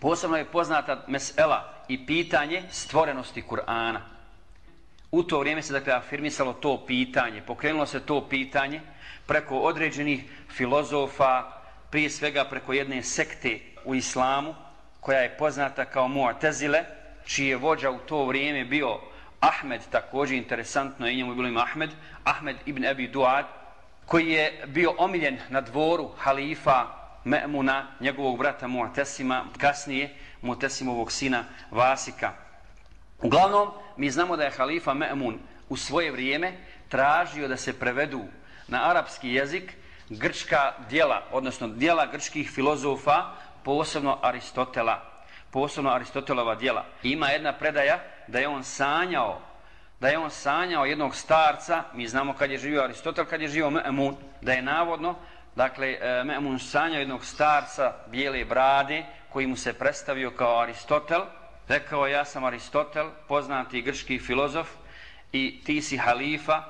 Posebno je poznata mesela i pitanje stvorenosti Kur'ana. U to vrijeme se dakle afirmisalo to pitanje, pokrenulo se to pitanje preko određenih filozofa, prije svega preko jedne sekte u islamu, koja je poznata kao Mu'tazile, čiji je vođa u to vrijeme bio Ahmed, također interesantno je njemu bilo ime Ahmed, Ahmed ibn Abi Duad, koji je bio omiljen na dvoru halifa Me'muna, njegovog brata Mu'tasima, kasnije Mu'tasimovog sina Vasika. Uglavnom, mi znamo da je halifa Me'mun u svoje vrijeme tražio da se prevedu na arapski jezik grčka dijela, odnosno dijela grčkih filozofa, posebno Aristotela, posebno Aristotelova dijela. Ima jedna predaja da je on sanjao da je on sanjao jednog starca, mi znamo kad je živio Aristotel, kad je živio Me'mun, da je navodno, dakle, e, Me'mun sanja jednog starca bijele brade, koji mu se predstavio kao Aristotel, rekao ja sam Aristotel, poznati grčki filozof, i ti si halifa,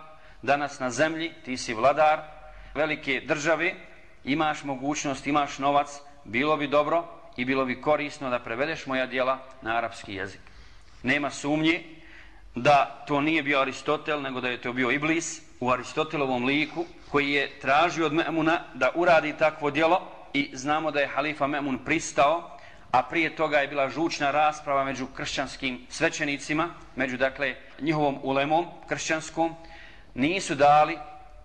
danas na zemlji, ti si vladar velike države, imaš mogućnost, imaš novac, bilo bi dobro i bilo bi korisno da prevedeš moja dijela na arapski jezik. Nema sumnje da to nije bio Aristotel, nego da je to bio Iblis u Aristotelovom liku, koji je tražio od Memuna da uradi takvo djelo i znamo da je halifa Memun pristao, a prije toga je bila žučna rasprava među kršćanskim svećenicima, među dakle njihovom ulemom kršćanskom, nisu dali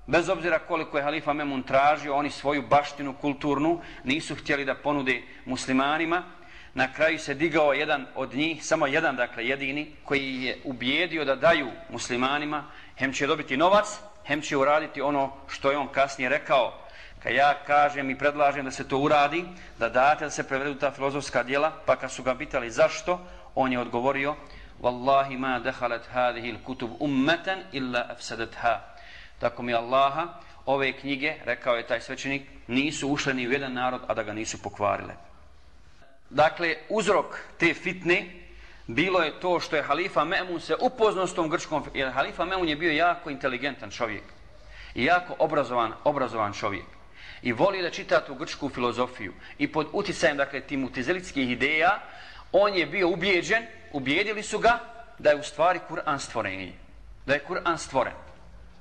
Bez obzira koliko je halifa Memun tražio, oni svoju baštinu kulturnu nisu htjeli da ponude muslimanima. Na kraju se digao jedan od njih, samo jedan, dakle jedini, koji je ubijedio da daju muslimanima, hem će dobiti novac, hem će uraditi ono što je on kasnije rekao. Kad ja kažem i predlažem da se to uradi, da date da se prevedu ta filozofska dijela, pa kad su ga pitali zašto, on je odgovorio, Wallahi ma dehalet hadihi kutub ummeten illa afsadatha tako mi Allaha, ove knjige, rekao je taj svećenik, nisu ušle ni u jedan narod, a da ga nisu pokvarile. Dakle, uzrok te fitne bilo je to što je halifa Memun se upoznao s tom grčkom, jer halifa Memun je bio jako inteligentan čovjek i jako obrazovan, obrazovan čovjek i voli da čita tu grčku filozofiju i pod uticajem, dakle, tim utizelitskih ideja, on je bio ubijeđen, ubijedili su ga da je u stvari Kur'an stvorenje. Da je Kur'an stvoren.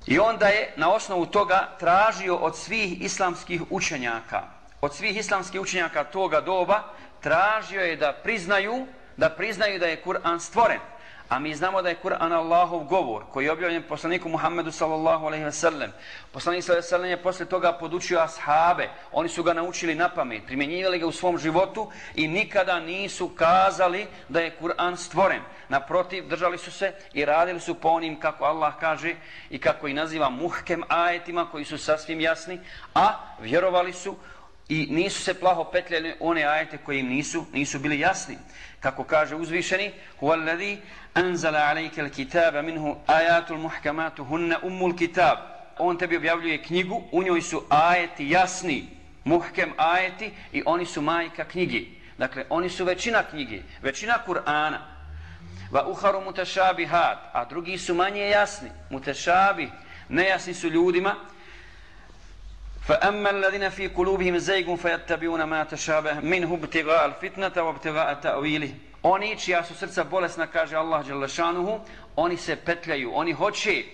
I onda je na osnovu toga tražio od svih islamskih učenjaka, od svih islamskih učenjaka toga doba, tražio je da priznaju, da priznaju da je Kur'an stvoren. A mi znamo da je Kur'an Allahov govor koji je objavljen poslaniku Muhammedu sallallahu alaihi ve sellem. Poslanik sallallahu alaihi ve sellem je posle toga podučio ashabe. Oni su ga naučili na pamet, primjenjivali ga u svom životu i nikada nisu kazali da je Kur'an stvoren. Naprotiv, držali su se i radili su po onim kako Allah kaže i kako i naziva muhkem ajetima koji su sasvim jasni, a vjerovali su i nisu se plaho petljali one ajete koji im nisu, nisu bili jasni. Kako kaže uzvišeni, huvalladhi anzala alejke kitaba minhu ayatul muhkamatu hunna umul kitab. On tebi objavljuje knjigu, u njoj su ajeti jasni, muhkem ajeti i oni su majka knjige. Dakle, oni su većina knjige, većina Kur'ana. Va uharu mutashabihat, a drugi su manje jasni, mutashabih, nejasni su ljudima, فأما الذين في قلوبهم زيغ فيتبعون ما تشابه منه ابتغاء الفتنة وابتغاء تأويله Oni čija su srca bolesna, kaže Allah Đalešanuhu, oni se petljaju, oni hoće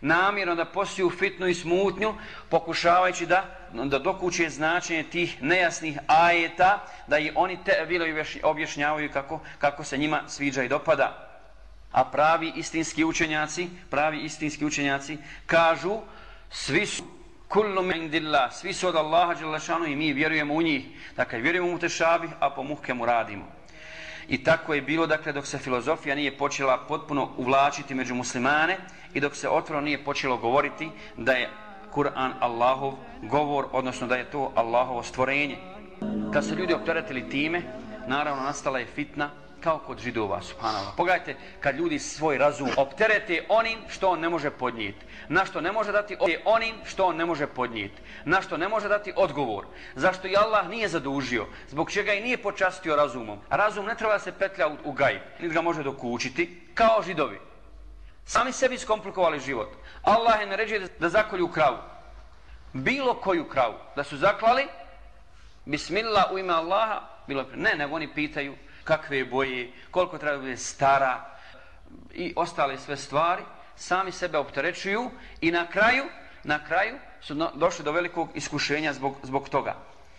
namjerno da posiju fitnu i smutnju, pokušavajući da, da dokuće značenje tih nejasnih ajeta, da i oni te bilo objašnjavaju kako, kako se njima sviđa i dopada. A pravi istinski učenjaci, pravi istinski učenjaci kažu, svi su kullu min indillah, svi su od Allaha Đelešanu i mi vjerujemo u njih. Dakle vjerujemo u tešabih, a po muhkemu radimo. I tako je bilo dakle dok se filozofija nije počela potpuno uvlačiti među muslimane i dok se otvoreno nije počelo govoriti da je Kur'an Allahov govor, odnosno da je to Allahovo stvorenje. Kad se ljudi opteretili time, naravno nastala je fitna kao kod židova, subhanallah. Pogledajte, kad ljudi svoj razum opterete onim što on ne može podnijeti. Na što ne može dati onim što on ne može podnijeti. Na što ne može dati odgovor. Zašto i Allah nije zadužio. Zbog čega i nije počastio razumom. Razum ne treba se petlja u, u gaj. Niti ga može dokučiti. Kao židovi. Sami sebi skomplikovali život. Allah je naređuje da, da zakolju kravu. Bilo koju kravu. Da su zaklali. Bismillah u ime Allaha bilo ne, nego oni pitaju kakve boje, koliko treba biti stara i ostale sve stvari, sami sebe opterećuju i na kraju, na kraju su došli do velikog iskušenja zbog, zbog toga.